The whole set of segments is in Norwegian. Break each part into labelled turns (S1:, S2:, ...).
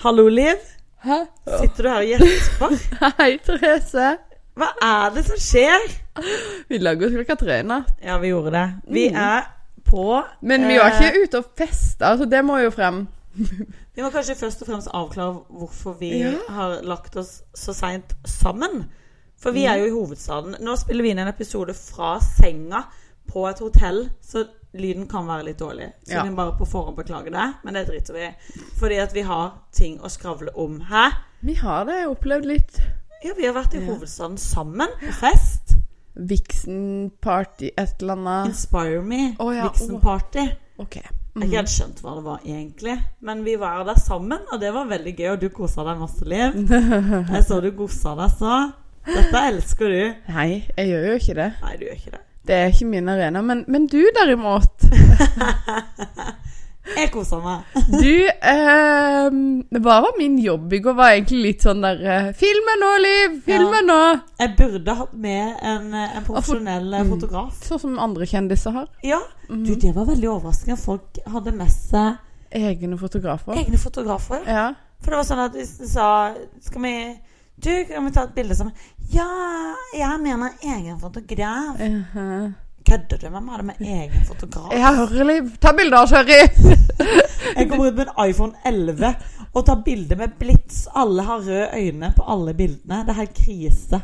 S1: Hallo, Liv.
S2: Hæ?
S1: Sitter du her og gjesper?
S2: Hei, Therese.
S1: Hva er det som skjer?
S2: Vi lager oss klokka tre i natt.
S1: Ja, vi gjorde det. Vi
S2: Mm.
S1: er på
S2: Men vi var
S1: eh,
S2: ikke ute og festa, så det må jo frem.
S1: Vi må kanskje først og fremst avklare hvorfor vi
S2: Ja.
S1: har lagt oss så seint sammen. For vi er jo i hovedstaden. Nå spiller vi inn en episode fra senga på et hotell, så lyden kan være litt dårlig. Så
S2: Ja.
S1: vi bare på forhånd beklage det, men det driter vi i. Fordi at vi har ting å skravle om. Hæ?
S2: Vi har det opplevd litt
S1: Ja, vi har vært i hovedstaden sammen på fest.
S2: Vixen-party, et eller annet.
S1: Inspire Me.
S2: Oh, ja.
S1: Vixen Party.
S2: OK.
S1: Jeg har ikke helt skjønt hva det var egentlig, men vi var der sammen, og det var veldig gøy. Og du kosa deg masse, Liv. Jeg så du kosa deg så. Dette elsker du.
S2: Nei, jeg gjør jo ikke det.
S1: Nei, du gjør ikke det.
S2: Det er ikke min arena. Men, men du, derimot.
S1: Jeg koser meg.
S2: Du, eh, hva var min jobb i går? Var egentlig litt sånn der eh, Filme nå, Liv! Filme nå!
S1: Jeg burde hatt med en, eh, en profesjonell eh,
S2: Mm.
S1: fotograf.
S2: Sånn som andre kjendiser har.
S1: Ja, du, det var veldig overraskende. Folk hadde med seg
S2: Egne fotografer.
S1: egne fotografer.
S2: Ja.
S1: For det var sånn at hvis du sa Skal vi Du, kan vi ta et bilde sammen? Ja, jeg mener egen fotograf.
S2: Mhm.
S1: Kødder du med meg? Det med egen fotograf?
S2: Jeg hører, Liv. Ta bilder, Sherry!
S1: Jeg kommer ut med en iPhone 11 og tar bilde med blits. Alle har røde øyne på alle bildene. Det er helt krise.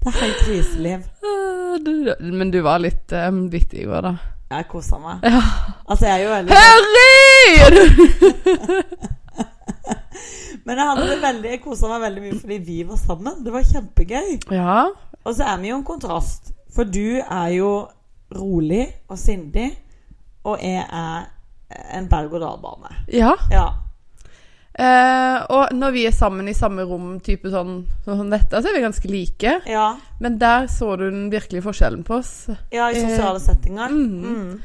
S1: Det er helt kriseliv.
S2: Ah, du- Men du var litt um, bitt i går, da.
S1: Jeg koser meg.
S2: Ja.
S1: Altså, jeg er jo veldig
S2: Harry!
S1: Men jeg hadde veldig Jeg kosa meg veldig mye fordi vi var sammen. Det var kjempegøy.
S2: ja.
S1: Og så er vi jo en kontrast. For du er jo rolig og sindig, og jeg er en berg-og-dal-bane.
S2: Ja.
S1: Ja.
S2: Eh, og når vi er sammen i samme rom, type sånn, sånn som dette, så er vi ganske like.
S1: Ja,
S2: Men der så du den virkelige forskjellen på oss.
S1: ja i sosiale settinger.
S2: mm.
S1: Mm.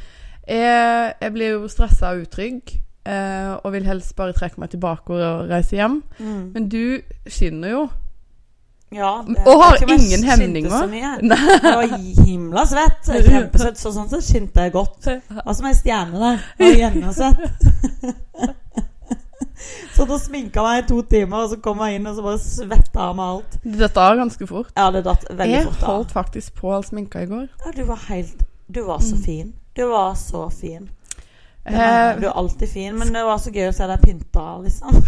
S2: Jeg, jeg blir jo stressa og utrygg, eh, og vil helst bare trekke meg tilbake og reise hjem.
S1: Mm.
S2: Men du skinner jo.
S1: Ja, det,
S2: Og har ingen hemninger.
S1: Jeg var himla svett. Kjempesvett. Så sånn sett skinte jeg godt. Hva som ei stjerne der. Og gjennomsvett. Så da sminka jeg meg i to timer, og så kom jeg inn og så bare svetta av meg alt.
S2: Du datt av ganske fort.
S1: Ja, det datt veldig
S2: Jeg
S1: fort av.
S2: holdt faktisk på all sminka i går.
S1: Ja, du var helt Du var så fin. Du var så fin. Ja,
S2: Eh,
S1: du er alltid fin, men det var så gøy å se deg pynta, liksom.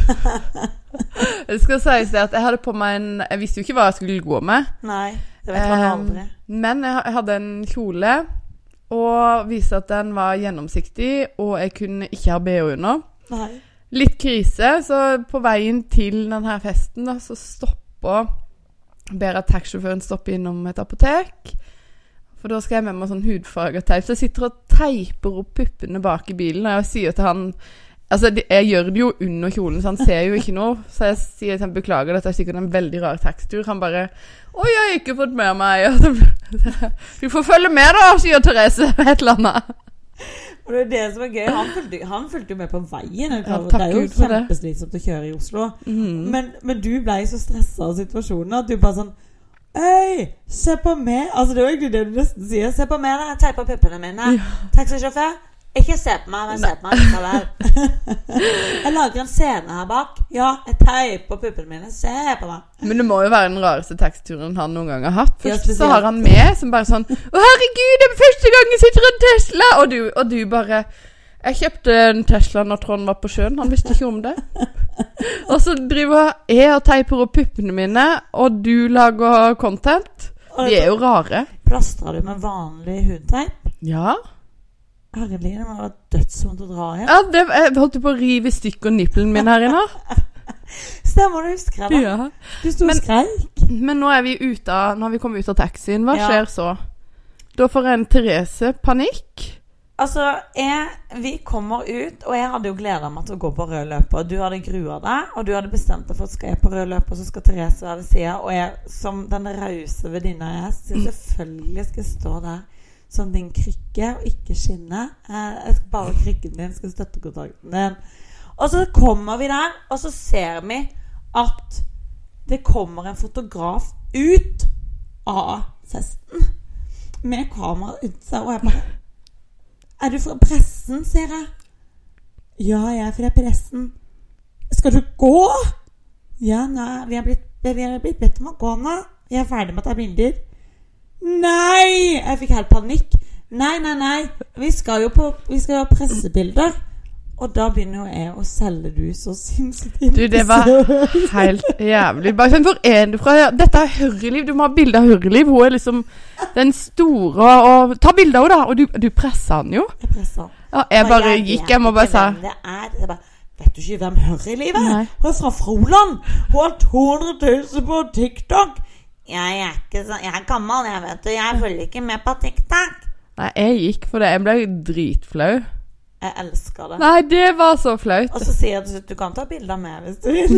S2: det skal sies det at jeg hadde på meg en Jeg visste jo ikke hva jeg skulle gå med.
S1: Nei, det vet man
S2: Eh,
S1: aldri.
S2: Men jeg jeg hadde en kjole og viste at den var gjennomsiktig, og jeg kunne ikke ha bh under.
S1: Nei.
S2: Litt krise, så på veien til denne festen da, så stopper Ber at taxisjåføren stopper innom et apotek. For da skal jeg med meg sånn hudfargeteip. Så jeg sitter og teiper opp puppene bak i bilen, og jeg sier til han Altså, jeg gjør det jo under kjolen, så han ser jo ikke noe. Så jeg sier til han beklager, dette er sikkert en veldig rar tekstur. Han bare 'Å, jeg har ikke fått med meg' Du får følge med, da, sier Therese. Et eller annet.
S1: Og det er det som er gøy. Han fulgte, han fulgte jo med på veien.
S2: Ja,
S1: det er jo kjempeslitsomt å kjøre i Oslo.
S2: Mm.
S1: Men, men du ble så stressa av situasjonen at du bare sånn Øy, se på meg! Altså Det var egentlig det du nesten sier. Se på meg, da. Jeg teiper puppene mine. Taxisjåfør, ikke se på meg, men se på meg likevel. jeg lager en scene her bak. Ja, jeg teiper puppene mine. Se på meg.
S2: Men det må jo være den rareste taxituren han noen gang har hatt. Først så har han med som bare sånn 'Å, herregud, det er første gang jeg sitter i en Tesla!' Og du, og du bare 'Jeg kjøpte en Tesla når Trond var på sjøen.' Han visste ikke om det. og så driver jeg og teiper opp puppene mine, og du lager content. De er jo rare.
S1: Plastra du med vanlig hudteip?
S2: Ja.
S1: Herlig, det må være dødsvondt å dra i.
S2: ja det, jeg holdt på å rive i stykker nippelen min her inne.
S1: Stemmer det, husker det.
S2: Ja.
S1: Du sto og skreik.
S2: Men nå er vi ute av, Nå har vi kommet ut av taxien. Hva
S1: Ja.
S2: skjer så? Da får en Therese panikk.
S1: Altså, jeg, vi kommer ut, og jeg hadde jo gleda meg til å gå på rød løper. Du hadde grua deg, og du hadde bestemt deg for at skal jeg på rød løper, så skal Therese være ved sida. Og jeg, som den rause venninna jeg er, så selvfølgelig skal jeg stå der som din krykke og ikke skinne. Eh, Jeg skal bare krykken din skal støtte kontakten din. Og så kommer vi der, og så ser vi at det kommer en fotograf ut av festen med kamera rundt seg, og jeg bare Er du fra pressen, sier jeg. Ja, jeg er fra pressen. Skal du gå? Ja, nei, vi har blitt, blitt bedt om å gå nå. Vi er ferdig med å ta bilder. Nei! Jeg fikk helt panikk. Nei, nei, nei. Vi skal jo på Vi skal jo ha pressebilder. Og da begynner jo jeg å selge du så sinnssykt inn.
S2: Du, det var helt jævlig. Bare sånn, Hvor er du fra? Dette er Hørreliv. Du må ha bilde av Hørreliv. Hun er liksom den store og Ta bilde av henne, da! Og du, du pressa den jo.
S1: Jeg presser.
S2: Ja, jeg bare
S1: jeg
S2: gikk hjem og bare sa
S1: det er. Jeg bare, Vet du ikke hvem Hurreliv er? Hun er fra Froland. Hun har 200 000 på TikTok. Jeg er ikke så Jeg er gammel, jeg, vet du. Jeg følger ikke med på TikTok.
S2: Nei, jeg gikk for det. Jeg ble dritflau.
S1: Jeg elsker det.
S2: Nei, det var så flaut.
S1: Og så sier jeg til slutt du kan ta bilder med hvis du vil.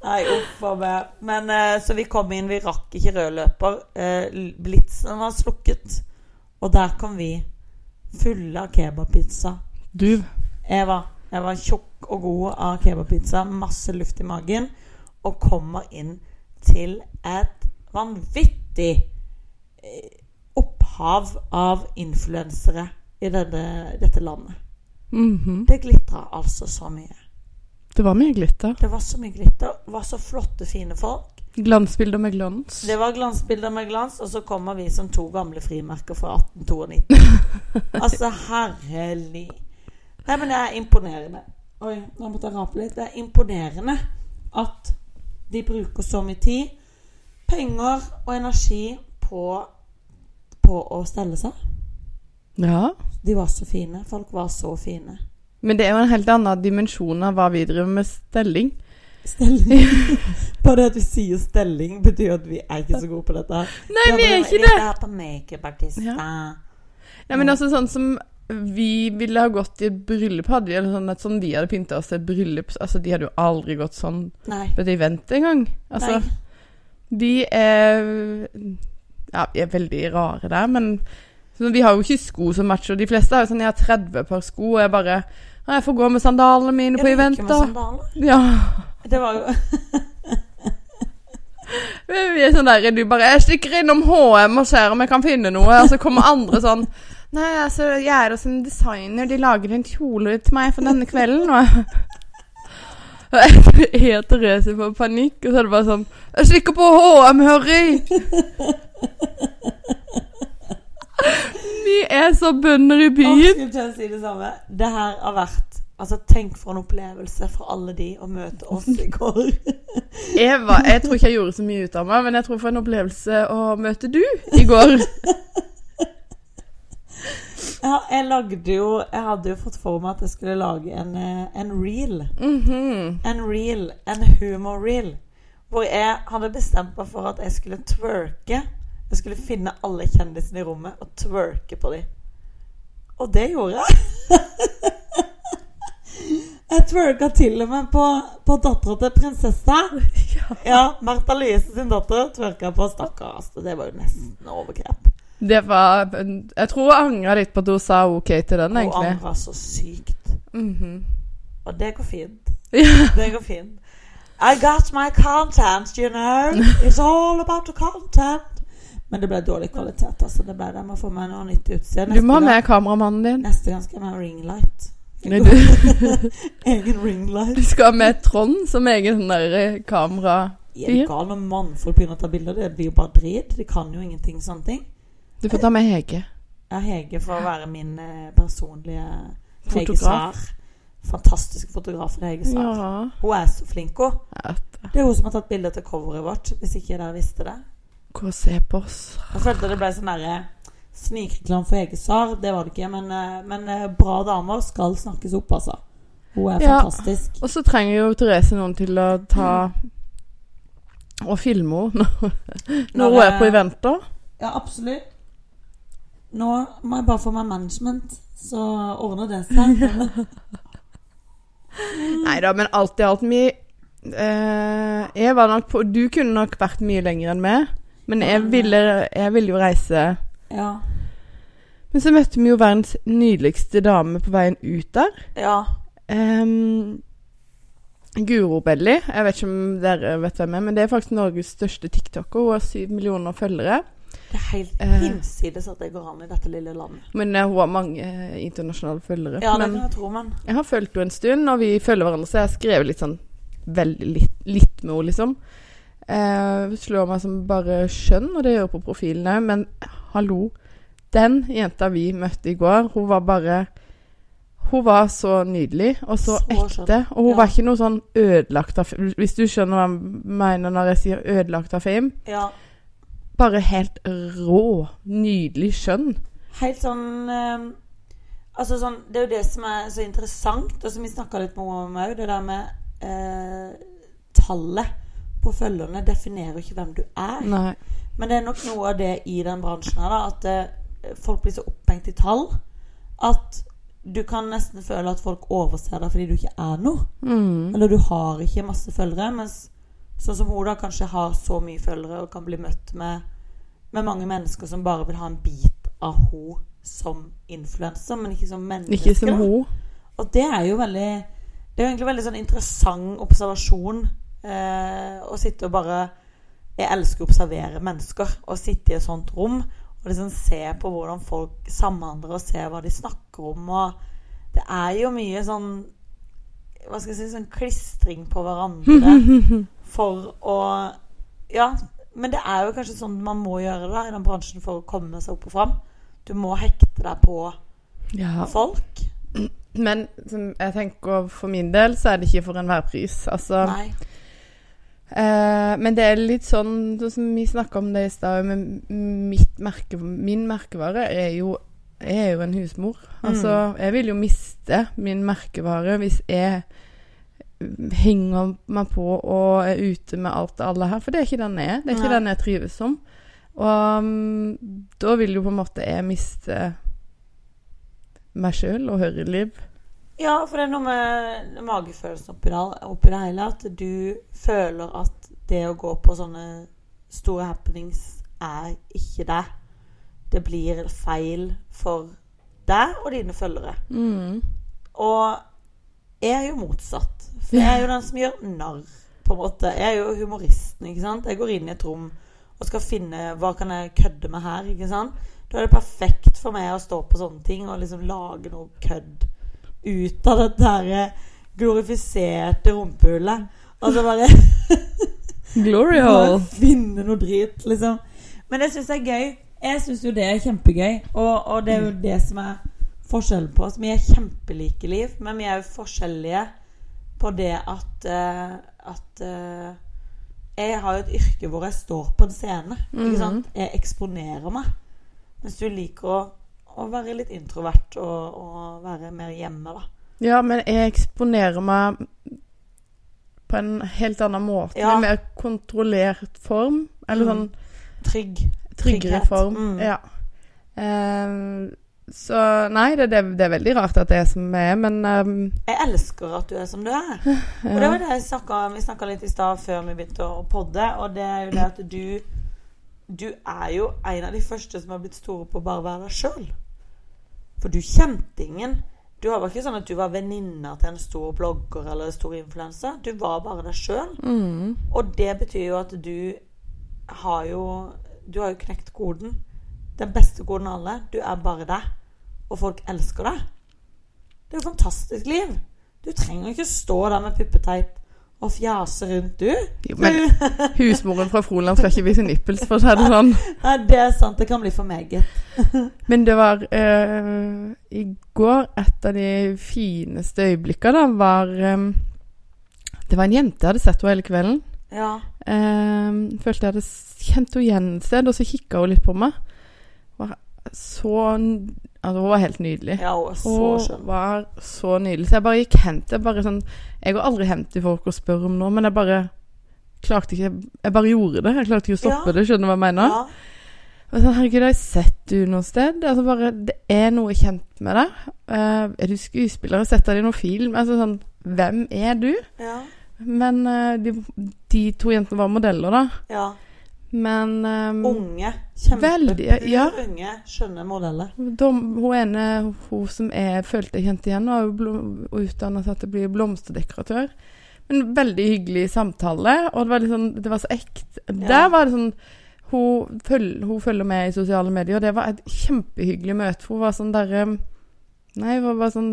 S1: Nei, uff a meg. Men eh, så vi kom inn, vi rakk ikke rød løper. Eh, blitsen var slukket. Og der kom vi, fulle av kebabpizza.
S2: Du
S1: Jeg var, jeg var tjukk og god av kebabpizza, masse luft i magen, og kommer inn til et vanvittig opphav av influensere i denne, dette landet.
S2: mhm.
S1: Det glitra altså så mye.
S2: Det var mye glitter.
S1: Det var så mye glitter. Det var så flotte, fine folk.
S2: Glansbilder med glans.
S1: Det var glansbilder med glans, og så kommer vi som to gamle frimerker fra 1892. altså, herlig. Nei, men det er imponerende. Oi, nå måtte jeg rape litt. Det er imponerende at de bruker så mye tid, penger og energi på, på å stelle seg.
S2: Ja.
S1: De var så fine. Folk var så fine.
S2: Men det er jo en helt annen dimensjon av hva vi driver med stelling.
S1: Stelling. Bare det at vi sier stelling, betyr at vi er ikke så gode på dette.
S2: Nei, vi er ikke det!
S1: Vi er på makeupartister.
S2: Nei, men altså sånn som vi ville ha gått i et bryllup, hadde vi, eller sånn at sånn de hadde pynta oss et bryllup Altså, de hadde jo aldri gått sånn
S1: Nei.
S2: på et event engang. Altså,
S1: Nei.
S2: de er Ja, vi er veldig rare der, men vi har jo ikke sko som matcher. De fleste har jo sånn Jeg har 30 par sko, og jeg bare «Ja, Jeg får gå med sandalene mine på
S1: Jeg på
S2: event, da. Ja.
S1: Det var jo
S2: Vi er sånn der, du bare Jeg stikker innom HM og ser om jeg kan finne noe. Og så kommer andre sånn Nei, altså, jeg er hos en designer. De lager en kjole til meg for denne kvelden. Og jeg og Therese får panikk, og så er det bare sånn Jeg stikker på HM, Hurry! Vi er så bønder i byen.
S1: Å si det samme. Det her har vært Altså, Tenk for en opplevelse for alle de å møte oss i går.
S2: Eva, jeg tror ikke jeg gjorde så mye ut av meg, men jeg tror for en opplevelse å møte du i går.
S1: Ja, jeg lagde jo Jeg hadde jo fått for meg at jeg skulle lage en, eh, en reel.
S2: Mhm.
S1: En reel, en humor-reel. Hvor jeg hadde bestemt meg for at jeg skulle twerke. Jeg skulle finne alle kjendisene i rommet og twerke på dem. Og det gjorde jeg. Jeg twerka til og med på, på dattera til prinsessa. Ja, Märtha Louise sin datter twerka på. Stakkars. Det var jo nesten overgrep.
S2: Det var Jeg tror hun angra litt på at hun sa OK til den,
S1: Hun
S2: egentlig.
S1: angra så sykt.
S2: Mhm.
S1: Og det går fint. Det går fint. I got my content, you know. It's all about the content. Men det ble dårlig kvalitet. altså det ble det. Jeg må få meg noe nytt utstyr.
S2: Du må ha med kameramannen din.
S1: Neste gang skal jeg med ringlight. Egen ringlight.
S2: du skal ha med Trond som egen kamera... der eh.
S1: Er du gal når mannfolk begynner å ta bilder? Det blir jo bare drit. De kan jo ingenting sånne ting.
S2: Du får ta med Hege.
S1: Ja, Hege for å være min eh, personlige
S2: Fotograf.
S1: Fantastisk fotograf for Hege Sar.
S2: Ja.
S1: Hun er så flink, hun.
S2: Det.
S1: Det er hun som har tatt bilde til coveret vårt, hvis ikke dere visste det.
S2: Gå og se på oss.
S1: Jeg følte det ble sånn derre snikreklam for Hege Sar. Det var det ikke, men, eh, men eh, bra damer skal snakkes opp, altså. Hun er
S2: Ja.
S1: fantastisk.
S2: Og så trenger jo Therese noen til å ta og filme henne når, når hun er på eventer.
S1: Ja, absolutt. Nå må jeg bare få meg management, så ordner det seg.
S2: Nei da, men alt i alt mye eh, Jeg var nok på Du kunne nok vært mye lenger enn meg, men jeg ville, jeg ville jo reise
S1: Ja.
S2: Men så møtte vi jo verdens nydeligste dame på veien ut der.
S1: Ja.
S2: Um, Guro Belli. Jeg vet ikke om dere vet hvem er, men det er faktisk Norges største tiktoker. Hun har syv millioner følgere.
S1: Det er helt
S2: Eh.
S1: hinsides at det går an i dette lille landet.
S2: Men eh, hun har mange eh, internasjonale følgere.
S1: Ja, det
S2: men
S1: kan jeg tro, men
S2: jeg har fulgt henne en stund, og vi følger hverandre, så jeg har skrevet litt sånn veldig litt, litt med henne, liksom. Eh, slår meg som bare skjønn, og det gjør på profilen òg, men hallo. Den jenta vi møtte i går, hun var bare Hun var så nydelig og så,
S1: Så
S2: ekte. Og hun
S1: Ja.
S2: var ikke noe sånn ødelagt av Hvis du skjønner hva jeg mener når jeg sier ødelagt av fame?
S1: ja.
S2: Bare helt rå, nydelig skjønn.
S1: Helt sånn eh, Altså sånn Det er jo det som er så interessant, og som vi snakka litt om òg, det der med eh, Tallet på følgerne definerer ikke hvem du er.
S2: Nei.
S1: Men det er nok noe av det i den bransjen her, da, at eh, folk blir så opphengt i tall at du kan nesten føle at folk overser deg fordi du ikke er noe.
S2: Mm.
S1: Eller du har ikke masse følgere, mens sånn som hun da kanskje har så mye følgere og kan bli møtt med, med mange mennesker som bare vil ha en bit av hun som influenser, men ikke som menneske.
S2: Ikke som hun.
S1: Og det er jo veldig Det er jo egentlig veldig sånn interessant observasjon eh, å sitte og bare Jeg elsker å observere mennesker. Og sitte i et sånt rom og liksom se på hvordan folk samhandler og se hva de snakker om. Og det er jo mye sånn Hva skal jeg si Sånn klistring på hverandre for å Ja, men det er jo kanskje sånn man må gjøre det i den bransjen for å komme seg opp og fram. Du må hekte deg på
S2: Ja.
S1: folk.
S2: Men som jeg tenker for min del, så er det ikke for enhver pris. Altså,
S1: Nei.
S2: eh, men det er litt sånn sånn som vi snakka om det i stad, merke, min merkevare er jo jeg er jo en husmor. Altså, jeg vil jo miste min merkevare hvis jeg henger meg på og er ute med alt og alle her. For det er ikke den jeg er. Det er ikke
S1: Nei.
S2: den jeg trives som. Og um, da vil jo på en måte jeg miste meg sjøl og høreliv.
S1: Ja, for det er noe med magefølelsen oppi det, oppi det hele. At du føler at det å gå på sånne store happenings er ikke det. Det blir feil for deg og dine følgere.
S2: Mm.
S1: Og jeg er jo motsatt. For jeg er jo den som gjør narr, på en måte. Jeg er jo humoristen, ikke sant. Jeg går inn i et rom og skal finne Hva kan jeg kødde med her, ikke sant. Da er det perfekt for meg å stå på sånne ting og liksom lage noe kødd ut av dette her glorifiserte rumpehullet. Altså bare
S2: Glory
S1: hole. finne noe drit, liksom. Men jeg syns det er gøy. Jeg syns jo det er kjempegøy. Og, og det er jo det som er forskjellen på oss. Vi er kjempelike liv, men vi er jo forskjellige på det at eh, At eh, jeg har jo et yrke hvor jeg står på en scene. Ikke sant? Jeg eksponerer meg. Mens du liker å, å være litt introvert og, og være mer hjemme, da.
S2: Ja, men jeg eksponerer meg på en helt annen måte.
S1: Ja.
S2: En mer kontrollert form. Eller
S1: Mm.
S2: sånn
S1: Trygg.
S2: tryggere
S1: Trygghet.
S2: form.
S1: Mm.
S2: Ja. Ehm, så nei, det, det, det er veldig rart at det er som det er, men um,
S1: Jeg elsker at du er som du er. Og det var det jeg snakket, vi snakka litt i stad før vi begynte å podde, og det er jo det at du Du er jo en av de første som har blitt store på å bare være deg sjøl. For du kjente ingen. Du var ikke sånn at du var venninna til en stor blogger eller stor influenser. Du var bare deg sjøl.
S2: mm,
S1: Og det betyr jo at du har jo Du har jo knekt koden. Den beste koden av alle. Du er bare deg. Og folk elsker deg. Det er jo fantastisk liv. Du trenger ikke stå der med puppeteip og fjase rundt, du.
S2: Jo, men husmoren fra Froland skal ikke vise nipples, for å si det sånn.
S1: Nei, det er sant. Det kan bli for meget.
S2: Men det var eh, I går Et av de fineste øyeblikkene da var eh, Det var en jente jeg hadde sett henne hele kvelden.
S1: Ja.
S2: Eh, følte jeg hadde kjent henne igjen et sted, og så kikka hun litt på meg. Var så Altså, hun var helt nydelig.
S1: ja hun var så
S2: Hun
S1: skjønn.
S2: var så nydelig. Så jeg bare gikk hen til bare sånn Jeg går aldri hen til folk og spør om noe, men jeg bare klarte ikke Jeg bare gjorde det. Jeg klarte ikke å stoppe
S1: Ja.
S2: det. Skjønner du hva jeg mener?
S1: Ja.
S2: Og sånn, Herregud, har jeg sett du noe sted? Altså bare, Det er noe kjent med deg. Eh, er du skuespiller? Har jeg sett deg i noen film? Altså sånn Hvem er du?
S1: Ja.
S2: Men eh, de, de to jentene var modeller, da.
S1: ja.
S2: Men um,
S1: Unge.
S2: Veldig, ja.
S1: Unge, skjønne modeller.
S2: de, hun ene, hun som jeg følte jeg kjente igjen, var utdanna seg til å bli blomsterdekoratør. Men veldig hyggelig samtale, og det var, sånn, det var så ekte. Der var det sånn hun, føl, hun følger med i sosiale medier, og det var et kjempehyggelig møte. For hun var sånn derre Nei, hun var bare sånn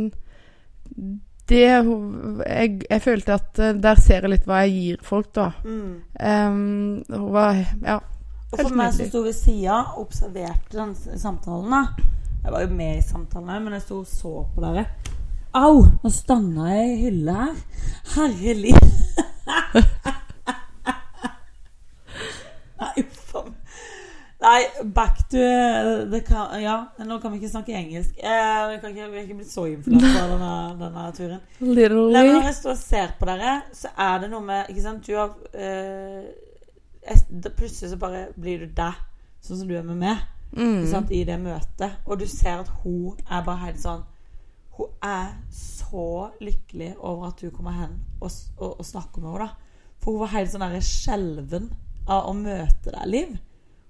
S2: Det jeg, jeg følte at eh, der ser jeg litt hva jeg gir folk, da.
S1: Mm.
S2: Um, hun var Ja.
S1: Og for meg som sto ved sida og observerte da. Jeg var jo med i samtalen òg, men jeg sto og så på dere. Au! Nå stanga jeg i hylle her. Herlig. Nei. Nei, back to the ca- Ja, nå kan vi ikke snakke engelsk. Eh, vi, kan ikke, vi er ikke blitt så influensa av denne, denne turen. Nei,
S2: Literally.
S1: når jeg står og ser på dere, så er det noe med Ikke sant, du har eh, Plutselig så bare blir du deg, sånn som du er med meg,
S2: Mm.
S1: sant, i det møtet. Og du ser at hun er bare helt sånn Hun er så lykkelig over at du kommer hen og, og, og snakker med henne. da For hun var helt sånn skjelven av å møte deg, Liv.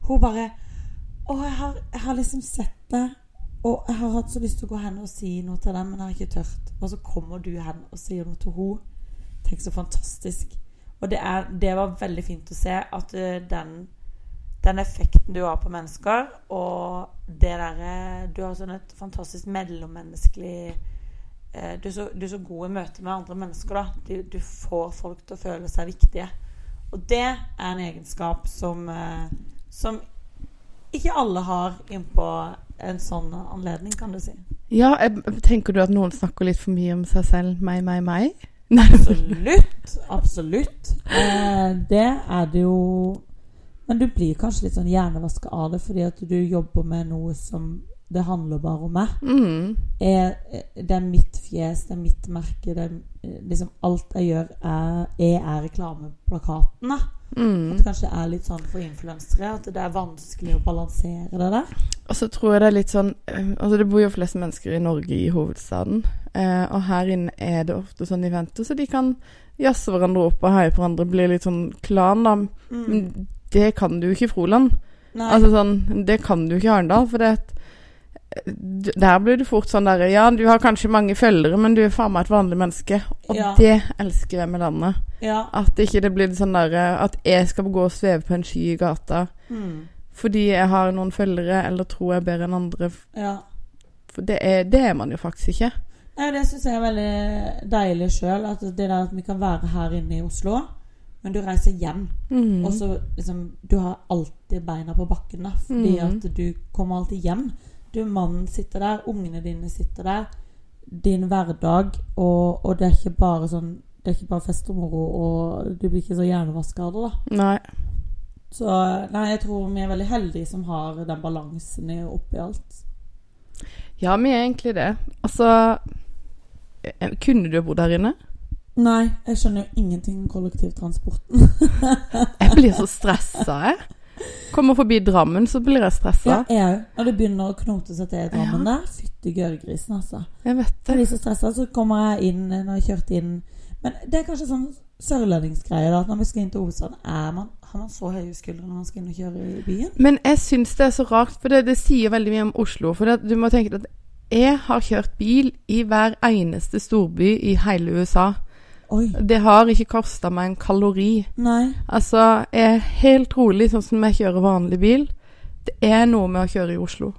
S1: Hun bare Å, jeg har, jeg har liksom sett det, og jeg har hatt så lyst til å gå hen og si noe til dem, men jeg har ikke tørt. Og så kommer du hen og sier noe til henne. Tenk så fantastisk. Og det, er, det var veldig fint å se at eh, den, den effekten du har på mennesker, og det derre Du har sånn et fantastisk mellommenneskelig eh, du, er så, du er så god i møte med andre mennesker, da. Du, du får folk til å føle seg viktige. Og det er en egenskap som, eh, som ikke alle har innpå en sånn anledning, kan du si.
S2: Ja, jeg, tenker du at noen snakker litt for mye om seg selv? Meg, meg, meg? Nei.
S1: Absolutt. Absolutt. Eh, det er det jo Men du blir kanskje litt sånn hjernevaska av det fordi at du jobber med noe som Det handler bare om meg.
S2: Mm.
S1: Jeg, det er mitt fjes, det er mitt merke. Det er, eh, liksom alt jeg gjør, er, jeg er reklameplakatene.
S2: Mm.
S1: At kanskje det er litt sånn for influensere at det er vanskelig å balansere det der.
S2: Og så tror jeg det er litt sånn eh, Altså Det bor jo flest mennesker i Norge i hovedstaden. Eh, og her inne er det ofte sånn eventer, så de kan jazze hverandre opp og heie på hverandre. Bli litt sånn klan, da. Men det kan du jo ikke i Froland.
S1: Nei.
S2: Mm. Altså sånn Det kan du ikke i Arendal. For det er eh, d- der blir du fort sånn derre Ja, du har kanskje mange følgere, men du er faen meg et vanlig menneske. Og
S1: Ja.
S2: det elsker jeg med landet.
S1: ja.
S2: At ikke det blir sånn derre At jeg skal gå og sveve på en sky i gata
S1: Mm.
S2: fordi jeg har noen følgere eller tror jeg er bedre enn andre.
S1: ja.
S2: For det er, det er man jo faktisk ikke.
S1: Nei, Det syns jeg er veldig deilig sjøl. At det der at vi kan være her inne i Oslo, men du reiser hjem.
S2: Mm.
S1: Og så liksom Du har alltid beina på bakken, da. Fordi
S2: Mm.
S1: at du kommer alltid hjem. Du, mannen sitter der, ungene dine sitter der. Din hverdag. Og, og det er ikke bare sånn Det er ikke bare fest og moro, og du blir ikke så hjernevaska av det, da.
S2: Nei.
S1: Så nei, jeg tror vi er veldig heldige som har den balansen i- oppi alt.
S2: Ja, vi er egentlig det. Altså eh, Kunne du bodd her inne?
S1: Nei, jeg skjønner jo ingenting om kollektivtransporten.
S2: Jeg blir så stressa, jeg. Kommer forbi Drammen, så blir jeg stressa.
S1: Ja, jeg òg. Når det begynner å knote seg til i Drammen der, fytti gørrgrisen, altså.
S2: Jeg vet
S1: Jeg
S2: det.
S1: blir så stressa, så kommer jeg inn når jeg kjørt inn Men det er kanskje sånn sørlendingsgreie, da. At når vi skal inn til hovedstaden, er man, har man så høye skuldre når man skal inn og kjøre i byen?
S2: Men jeg syns det er så rart, for det, det sier veldig mye om Oslo. For det, du må tenke at jeg har kjørt bil i hver eneste storby i hele USA.
S1: Oi.
S2: Det har ikke kosta meg en kalori.
S1: Nei.
S2: Altså, jeg er helt rolig sånn som jeg kjører vanlig bil. Det er noe med å kjøre i Oslo.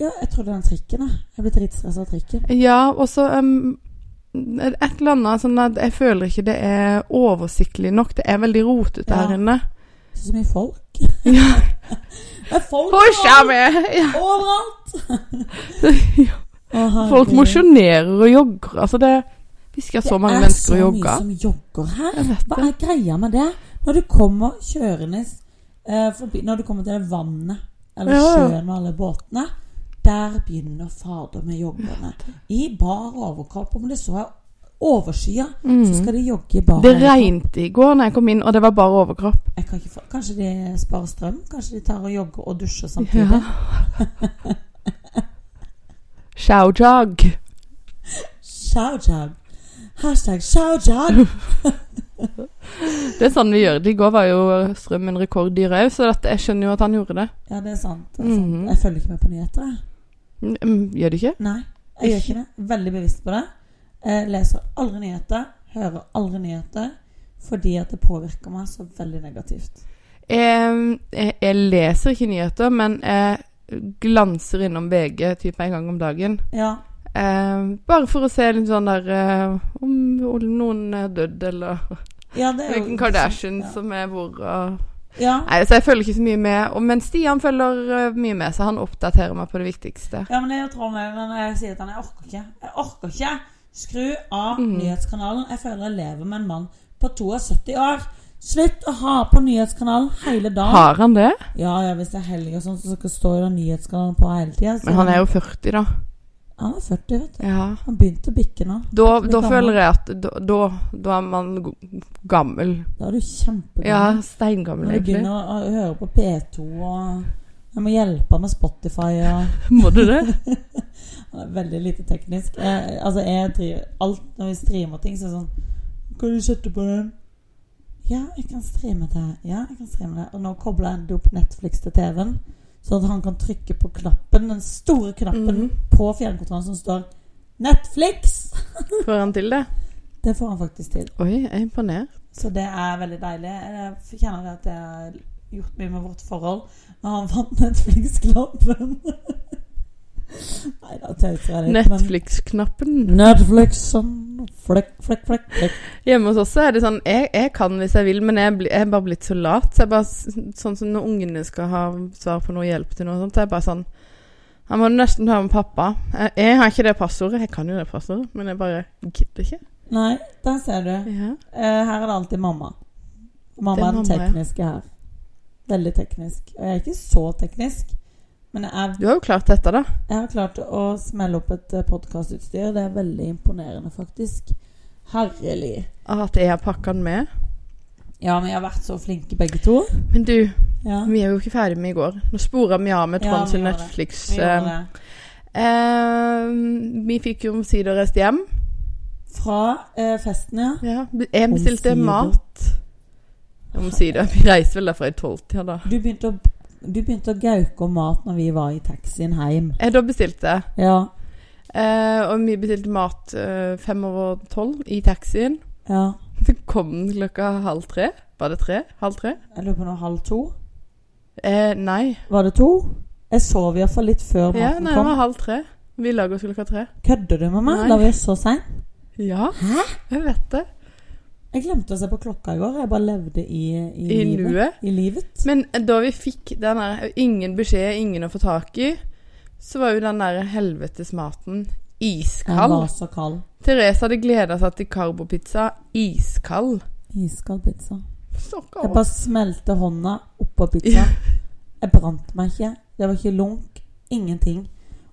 S1: Ja, jeg trodde den trikken, jeg. Jeg ble dritstressa av trikken.
S2: Ja, og så um, et eller annet sånn at jeg føler ikke det er oversiktlig nok. Det er veldig rotete
S1: Ja.
S2: her inne.
S1: Så mye folk.
S2: Ja.
S1: Det er folk overalt!
S2: Ja.
S1: overalt.
S2: Folk mosjonerer og jogger. Altså, det Vi skal ha så mange mennesker og
S1: Det er så mye som jogger her. Hva er greia med det? Når du kommer kjørende eh, forbi Når du kommer til det vannet, eller
S2: Ja,
S1: sjøen og alle båtene, der begynner fader med joggerne. I bar overkropp. Om det så er overskya, så skal de jogge i bar
S2: overkropp. Det regnet i går når jeg kom inn, og det var bare overkropp.
S1: Kan få, kanskje de sparer strøm? Kanskje de tar og jogger og dusjer samtidig?
S2: Ja. Shoujog.
S1: Shoujag. Hashtag shoujag.
S2: Det er sånn vi gjør det. I går var jo strømmen rekorddyr òg, så jeg skjønner jo at han gjorde det.
S1: Ja, det er sant. Det er sant.
S2: Mhm.
S1: Jeg følger ikke med på nyheter, jeg.
S2: Mm, Gjør du ikke?
S1: Nei, jeg gjør ikke det. Veldig bevisst på det. Jeg leser aldri nyheter, hører aldri nyheter, fordi at det påvirker meg så veldig negativt.
S2: Jeg, jeg, jeg leser ikke nyheter, men jeg glanser innom VG typ en gang om dagen.
S1: Ja.
S2: Eh, bare for å se litt sånn der eh, om, noen er dødd, eller
S1: ja det
S2: hvilken Kardashian
S1: ja.
S2: som er hvor. Uh.
S1: Ja.
S2: Nei, så jeg følger ikke så mye med. Og, men Stian følger eh, mye med, så han oppdaterer meg på det viktigste.
S1: ja, men er jo trollet når jeg sier til han Jeg orker ikke. Jeg orker ikke. Skru av
S2: Mm.
S1: nyhetskanalen. Jeg føler jeg lever med en mann på 72 år. Slutt å ha på nyhetskanalen hele dagen.
S2: Har han det?
S1: Ja, ja, hvis det er helg og sånn, så skal stå jo nyhetskanalen på hele tida.
S2: Men han er jo 40, da.
S1: Han er 40, vet du.
S2: Ja.
S1: Han begynte å bikke nå.
S2: Da, da føler jeg at da, da, da er man gammel.
S1: Da er du kjempegammel.
S2: Ja, steingammel,
S1: Når du
S2: egentlig.
S1: begynner å høre på P2 og Jeg må hjelpe med Spotify og
S2: Må du det?
S1: Veldig lite teknisk. Jeg, altså, jeg driver Alt når vi streamer ting, så er det sånn Kan du sette på den? Ja, jeg kan streame det. Ja, jeg kan streame det. Og nå kobler jeg opp Netflix til TV-en, så at han kan trykke på knappen, den store knappen
S2: Mhm.
S1: på fjernkontrollen som står 'Netflix'.
S2: Får han til det?
S1: Det får han faktisk til.
S2: Oi, jeg er imponert.
S1: Så det er veldig deilig. Jeg kjenner at jeg har gjort mye med vårt forhold. Når han vant Netflix-knappen. Nei, da tøyser jeg litt.
S2: Netflix-knappen.
S1: Netflix sånn Flekk, flekk, flekk. flekk.
S2: Hjemme hos oss er det sånn Jeg, jeg kan hvis jeg vil, men jeg, bli, jeg er bare blitt så lat. Så jeg bare, sånn som når ungene skal ha svar på noe hjelp til noe sånt, så er jeg bare sånn Jeg må nesten høre med pappa. Jeg, jeg har ikke det passordet. Jeg kan jo det passordet, men jeg bare gidder ikke.
S1: Nei, der ser du.
S2: Ja.
S1: Eh, her er det alltid mamma. Mamma
S2: Det er
S1: den tekniske her. Veldig teknisk. Og jeg er ikke så teknisk. Men jeg,
S2: Du har jo klart dette, da.
S1: jeg har klart å smelle opp et podkastutstyr. Det er veldig imponerende, faktisk. Herlig.
S2: At jeg har pakka den med.
S1: Ja, men jeg har vært så flinke begge to.
S2: Men du,
S1: Ja,
S2: vi er jo ikke ferdig med i går. Nå spora vi av med Trond
S1: ja,
S2: sin. Netflix.
S1: vi
S2: eh, eh, vi fikk jo omsider reist hjem.
S1: Fra eh, festen, ja.
S2: Ja, jeg bestilte
S1: Omsider.
S2: mat. Omsider. Vi reiste vel derfra i tolvtida, da.
S1: Du begynte å, du begynte å gauke om mat når vi var i taxien hjem.
S2: Jeg da bestilte jeg.
S1: Ja.
S2: Eh, og vi bestilte mat eh, fem over tolv i taxien.
S1: ja.
S2: Så kom den klokka halv tre. Var det tre? Halv tre?
S1: Jeg lurer på noe halv to.
S2: Eh, nei.
S1: Var det to? Jeg sov iallfall litt før
S2: Ja,
S1: kom.
S2: Ja, det var halv tre. Vi lager oss klokka tre.
S1: Kødder du med meg?
S2: Nei.
S1: La vi oss så seint?
S2: Ja,
S1: Hæ?
S2: jeg vet det.
S1: Jeg glemte å se på klokka i går. Jeg bare levde i, i,
S2: I
S1: livet.
S2: nuet.
S1: I livet.
S2: Men da vi fikk den der ingen beskjed, ingen å få tak i, så var jo den der helvetes maten iskald.
S1: Den var så kald.
S2: Therese hadde gleda seg til karbopizza iskald.
S1: Iskald pizza.
S2: Så
S1: Jeg bare smelte hånda oppå pizza. Jeg brant meg ikke. Det var ikke lunk. Ingenting.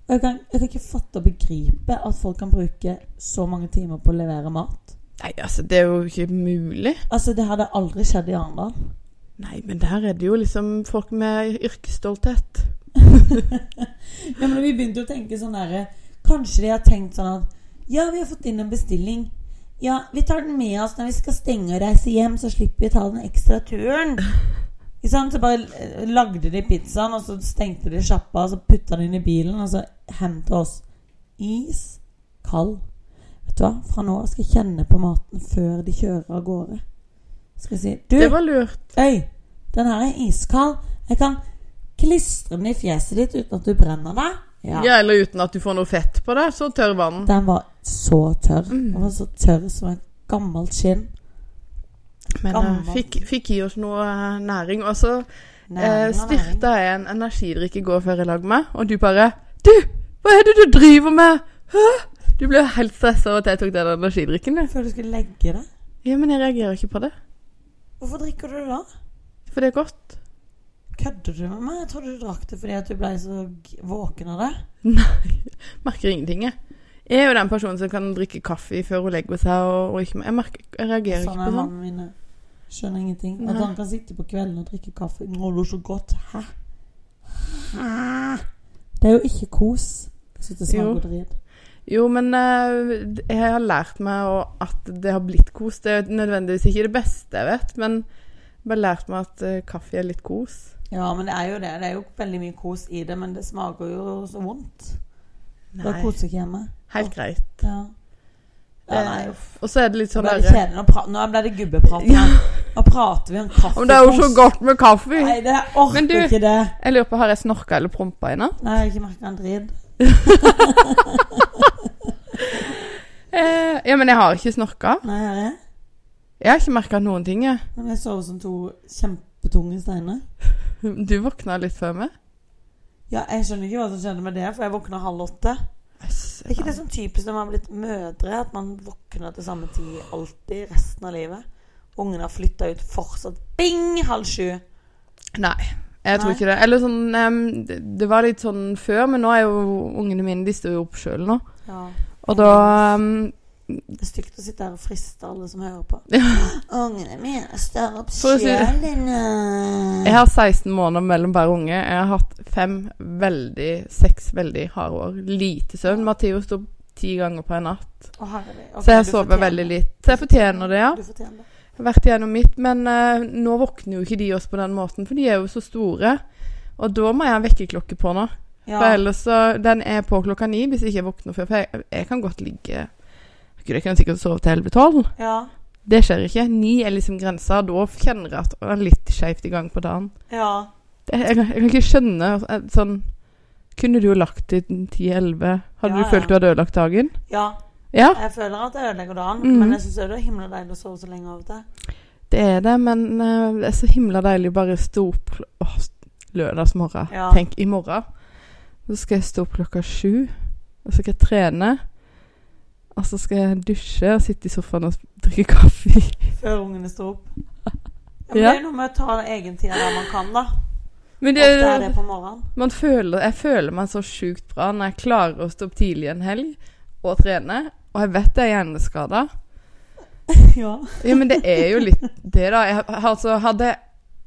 S1: Og jeg kan, jeg kan ikke fatte og begripe at folk kan bruke så mange timer på å levere mat.
S2: Nei, altså, det er jo ikke mulig.
S1: Altså, det hadde aldri skjedd i Arendal.
S2: Nei, men der er det jo liksom folk med yrkesstolthet.
S1: Ja, men vi begynte å tenke sånn derre Kanskje de har tenkt sånn at Ja, vi har fått inn en bestilling. Ja, vi tar den med oss når vi skal stenge og reise hjem, så slipper vi å ta den ekstra turen. Ikke sant? Så bare eh, lagde de pizzaen, og så stengte de sjappa, og så putta de den i bilen, og så til oss. Is kald. Vet du hva? Fra nå av skal jeg kjenne på maten før de kjører av gårde. Skal jeg si Du,
S2: Det var lurt.
S1: øy, den her er iskald. Jeg kan klistre den i fjeset ditt uten at du brenner deg.
S2: Ja. Eller uten at du får noe fett på det, så tørr vann.
S1: Den var så tørr.
S2: Mm.
S1: Den var så tørr som et gammelt skinn.
S2: Men eh, fikk, fikk i oss noe eh, næring. Og så eh, styrta jeg en energidrikk i går før jeg lagde meg, og du bare Du, hva er det du driver med? Hæ? Du ble jo helt stressa over at jeg tok den energidrikken. du.
S1: Før du skulle legge det.
S2: Ja, men jeg reagerer ikke på det.
S1: Hvorfor drikker du det da?
S2: For det er godt.
S1: Kødder du med meg? Jeg trodde du drakk det fordi at du ble så g- våken av det.
S2: Nei, merker ingenting, jeg. Jeg er jo den personen som kan drikke kaffe før hun legger seg. Og, og ikke, jeg, merker, jeg reagerer
S1: Sånn
S2: ikke
S1: er
S2: på sånn.
S1: mannen min. Skjønner ingenting. At
S2: Nei.
S1: han kan sitte på kvelden og drikke kaffe. Nå er det så godt. Hæ? Hæ? Det er jo ikke kos. Jeg og det
S2: Jo.
S1: smaker drit.
S2: Jo, men eh, jeg har lært meg at det har blitt kos. Det er nødvendigvis ikke det beste jeg vet, men jeg har lært meg at eh, kaffe er litt kos.
S1: Ja, men det er jo det. Det er jo veldig mye kos i det, men det smaker jo så vondt.
S2: Nei,
S1: koser ikke hjemme
S2: helt greit.
S1: Ja. Ja, nei.
S2: Og så er det litt sånn
S1: det
S2: derre.
S1: Nå, nå ble det gubbeprat.
S2: Ja.
S1: Nå prater vi om kaffe.
S2: Men det er jo så godt med kaffe.
S1: Nei, det orker
S2: Men du-
S1: ikke det.
S2: Jeg lurer på, har jeg snorka eller prompa i natt?
S1: Nei, jeg har ikke merka en drit.
S2: Eh, ja, men jeg har ikke snorka.
S1: Nei, har jeg?
S2: Jeg har ikke merka noen ting, jeg.
S1: Men jeg sover som to kjempetunge steiner.
S2: Du våkna litt før meg.
S1: Ja, jeg skjønner ikke hva som skjedde med det, for jeg våkna halv åtte. Er ikke det sånn typisk når man har blitt mødre, at man våkner til samme tid alltid resten av livet? Ungene har flytta ut fortsatt bing halv sju.
S2: Nei, jeg tror
S1: Nei.
S2: ikke det. Eller sånn um, det, det var litt sånn før, men nå er jo ungene mine De står jo opp sjøl nå.
S1: Ja.
S2: Og da um,
S1: Det er stygt å sitte her og friste alle som hører på.
S2: Ja.
S1: Ungene mine står opp sjøl.
S2: Jeg har 16 måneder mellom hver unge. Jeg har hatt fem veldig Seks veldig harde år. Lite søvn. Matheo sto ti ganger på en natt.
S1: Å, okay,
S2: Så jeg sover veldig lite. Så jeg fortjener det, ja.
S1: Du fortjener det.
S2: Jeg har vært igjennom mitt, men uh, nå våkner jo ikke de oss på den måten, for de er jo så store. Og da må jeg ha vekkerklokke på nå.
S1: Ja.
S2: For ellers så Den er på klokka ni hvis jeg ikke våkner før. For jeg, jeg kan godt ligge Gud, jeg kan sikkert sove til elleve tolv.
S1: ja.
S2: Det skjer ikke. Ni er liksom grensa. Da kjenner jeg at det er litt skeivt i gang på dagen.
S1: ja.
S2: Det, jeg, kan- jeg kan ikke skjønne eh, sånn Kunne du jo lagt til ti-elleve? Hadde
S1: Ja,
S2: du følt du hadde ødelagt dagen?
S1: Ja.
S2: Ja,
S1: Jeg føler at jeg ødelegger dagen,
S2: mm.
S1: men jeg syns det er himla deilig å sove så lenge av og til.
S2: det er det, men uh, det er så himla deilig å bare stå opp Åh, lørdagsmorgen.
S1: Ja.
S2: Tenk, i morgen så skal jeg stå opp klokka sju. Og så skal jeg trene. Og så skal jeg dusje og sitte i sofaen og drikke kaffe.
S1: Før ungene står opp. Ja, men
S2: Ja.
S1: Det er noe med å ta egentida der man kan, da.
S2: Men det,
S1: Ofte er det på morgenen.
S2: man føler, jeg føler meg så sjukt bra når jeg klarer å stå opp tidlig en helg og trene. Og jeg vet jeg er hjerneskada.
S1: Ja.
S2: Ja, men det er jo litt det, da. Jeg, altså, hadde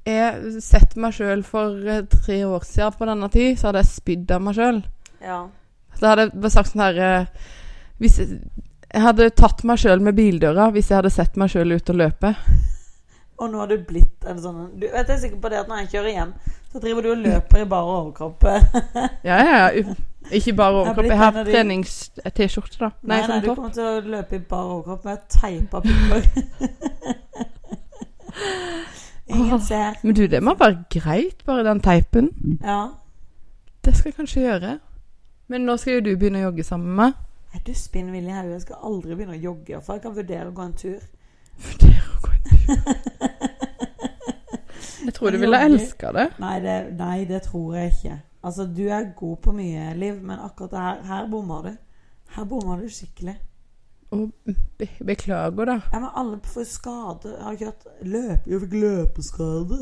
S2: jeg sett meg sjøl for eh, tre år siden på denne tid, så hadde jeg spydd av meg sjøl.
S1: ja.
S2: Da hadde jeg sagt sånn her eh, Hvis jeg, jeg hadde tatt meg sjøl med bildøra hvis jeg hadde sett meg sjøl ut og løpe.
S1: Og nå har du blitt en sånn Du vet jeg er sikker på det at når jeg kjører hjem, så driver du og løper i bare overkropp.
S2: Ja, ja, ja. Ikke bare overkropp. Jeg har trenings-T-skjorte, da. Nei,
S1: Nei, nei,
S2: sånn
S1: du kommer til å løpe i bare overkropp med teipa pupper. Ingen ser.
S2: Men du, det må være greit, bare den teipen.
S1: Ja.
S2: Det skal jeg kanskje gjøre. Men nå skal jo du begynne å jogge sammen med.
S1: Er du spinnvillig i hodet? Jeg skal aldri begynne å jogge. For jeg kan vurdere å gå en tur.
S2: Vurdere å gå en tur. Jeg tror du ville elska det.
S1: Nei det, nei, det tror jeg ikke. Altså, du er god på mye, Liv, men akkurat her, her bommer du. Her bommer du skikkelig.
S2: Og be beklager, da.
S1: Ja, men alle får skade. Jeg har ikke hatt løp... Jeg fikk løpeskade.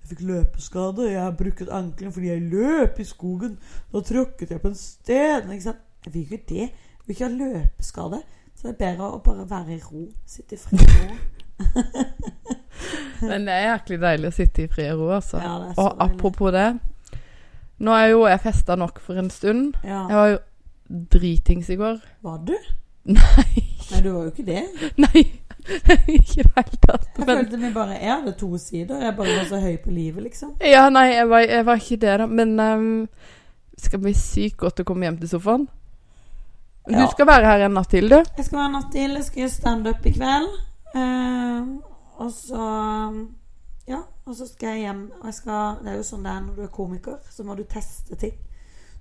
S1: Jeg fikk løpeskade. Jeg har brukket ankelen fordi jeg løp i skogen. Da tråkket jeg på en sten. Ikke sant? Jeg vil ikke det. Jeg vil ikke ha løpeskade. Så det er bedre å bare være i ro. Sitte i og ro.
S2: Men det er jæklig deilig å sitte i og ro, altså.
S1: Ja,
S2: og
S1: deilig.
S2: apropos det Nå er jo jeg festa nok for en stund.
S1: Ja.
S2: Jeg var jo dritings i går.
S1: Var du?
S2: Nei.
S1: Nei, du var jo ikke det.
S2: Nei. ikke i det hele tatt.
S1: Jeg
S2: Men,
S1: følte vi bare Jeg hadde to sider. Jeg bare var så høy på livet, liksom.
S2: ja, nei, jeg var, jeg var ikke det, da. Men um, det skal bli sykt godt å komme hjem til sofaen. Du
S1: Ja.
S2: skal være her en natt til, du.
S1: Jeg skal være en natt til. Jeg skal gjøre standup i kveld. Uh, og så Ja, og så skal jeg hjem. Og jeg skal, det er jo sånn det er når du er komiker, så må du teste ting.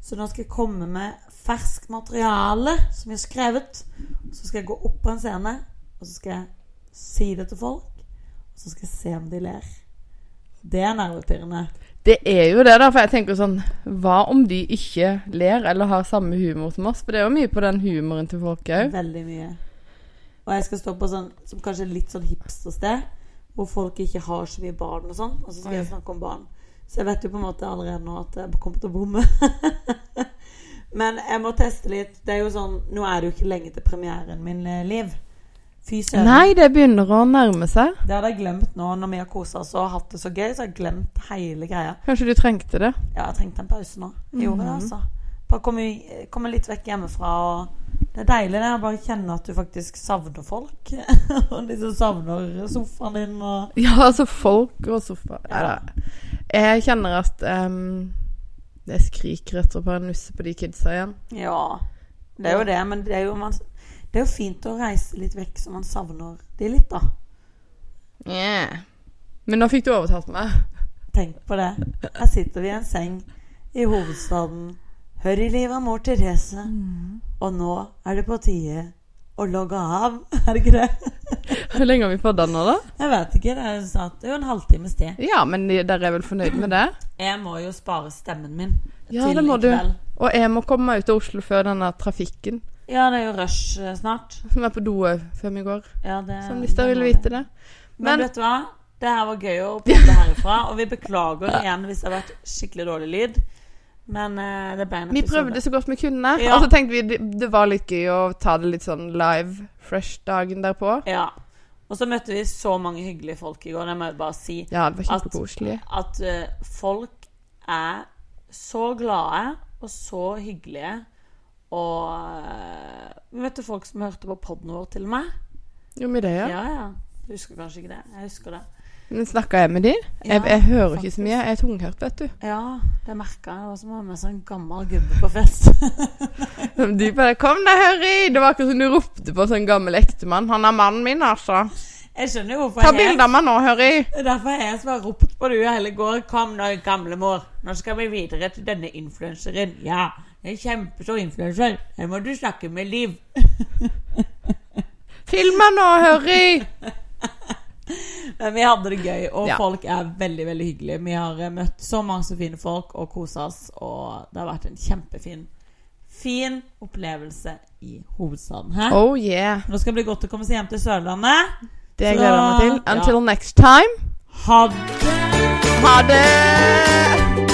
S1: Så nå skal jeg komme med ferskt materiale som jeg har skrevet. Så skal jeg gå opp på en scene, og så skal jeg si det til folk. Og så skal jeg se om de ler. Det er nervepirrende.
S2: Det er jo det, da. For jeg tenker sånn Hva om de ikke ler eller har samme humor som oss? For det er jo mye på den humoren til folk òg.
S1: Veldig mye. Og jeg skal stå på sånn som kanskje litt sånn hipstersted, hvor folk ikke har så mye barn og sånn. Og så skal jeg snakke om barn. Så jeg vet jo på en måte allerede nå at jeg kommer til å bomme. Men jeg må teste litt. Det er jo sånn Nå er det jo ikke lenge til premieren min, eh, Liv. Fy søren.
S2: Nei, det begynner å nærme seg.
S1: Det hadde jeg glemt nå når vi har kosa oss og hatt det så gøy. Så har jeg glemt hele greia.
S2: Kanskje du trengte det?
S1: Ja, jeg trengte en pause nå. Jeg gjorde det,
S2: Mhm.
S1: altså. Bare komme, komme litt vekk hjemmefra. Og det er deilig det å bare kjenne at du faktisk savner folk. og de som savner sofaen din og
S2: Ja, altså folk og sofa. Ja. Jeg kjenner at um, jeg skriker etter å bare nusse på de kidsa igjen.
S1: Ja. Det er jo det, men det er jo man Det er jo fint å reise litt vekk så man savner de litt, da.
S2: Yeah. Men nå fikk du overtalt meg.
S1: Tenk på det. Her sitter vi i en seng i hovedstaden. Hør i livet av mor Therese. Og nå er det på tide å logge av. Er det ikke det?
S2: Hvor lenge har vi fått den nå, da?
S1: Jeg vet ikke. Det er, snart, det er jo en halvtimes tid.
S2: Ja, men dere er vel fornøyd med det?
S1: Jeg må jo spare stemmen min
S2: Ja,
S1: til
S2: det må
S1: i
S2: du. Og jeg må komme meg ut av Oslo før denne trafikken
S1: Ja, det er jo rush eh, snart.
S2: som er på doet før vi går.
S1: Ja, det,
S2: Sånn, hvis dere vil vite det.
S1: Men,
S2: Men
S1: vet du hva? Det her var gøy å podde herifra. Og vi beklager igjen hvis det har vært skikkelig dårlig lyd. Men uh, det ble en
S2: vi prøvde så godt vi kunne.
S1: Ja.
S2: Og så tenkte vi det, det var litt gøy å ta det litt sånn live, fresh dagen derpå.
S1: Ja. Og så møtte vi så mange hyggelige folk i går. Det må jeg bare si.
S2: Ja, det var
S1: At-
S2: kjempekoselig.
S1: At uh, folk er så glade og så hyggelige. Og uh, Vi møtte folk som hørte på poden vår, til og med.
S2: Jo, med det, ja.
S1: Ja, ja. Du husker kanskje ikke det? Jeg husker det.
S2: Men snakka jeg med de?
S1: Ja,
S2: jeg, jeg hører ikke så mye. Jeg er tunghørt, vet du.
S1: Ja, det merka jeg. Det var som å ha med seg en gammel gubbe på fest.
S2: De bare 'Kom deg, Harry!' Det var akkurat som du ropte på en sånn gammel ektemann. 'Han er mannen min, altså'.
S1: Jeg skjønner jo hvorfor
S2: Ta bilde av meg nå, Harry.
S1: Det er derfor jeg som har ropt på du hele går. Kom nå, gamlemor. Nå skal vi videre til denne influenseren. Ja, jeg er kjempestor influenser. Her må du snakke med Liv.
S2: Film meg nå, Harry.
S1: Men vi hadde det gøy, og
S2: Ja.
S1: folk er veldig veldig hyggelige. Vi har eh, møtt så mange fine folk og kosa oss, og det har vært en kjempefin Fin opplevelse i hovedstaden her.
S2: Oh yeah.
S1: Nå skal det bli godt å komme seg hjem til Sørlandet.
S2: Det
S1: Så-
S2: gleder jeg meg til.
S1: ja.
S2: Until next time.
S1: Ha det!
S2: Ha det!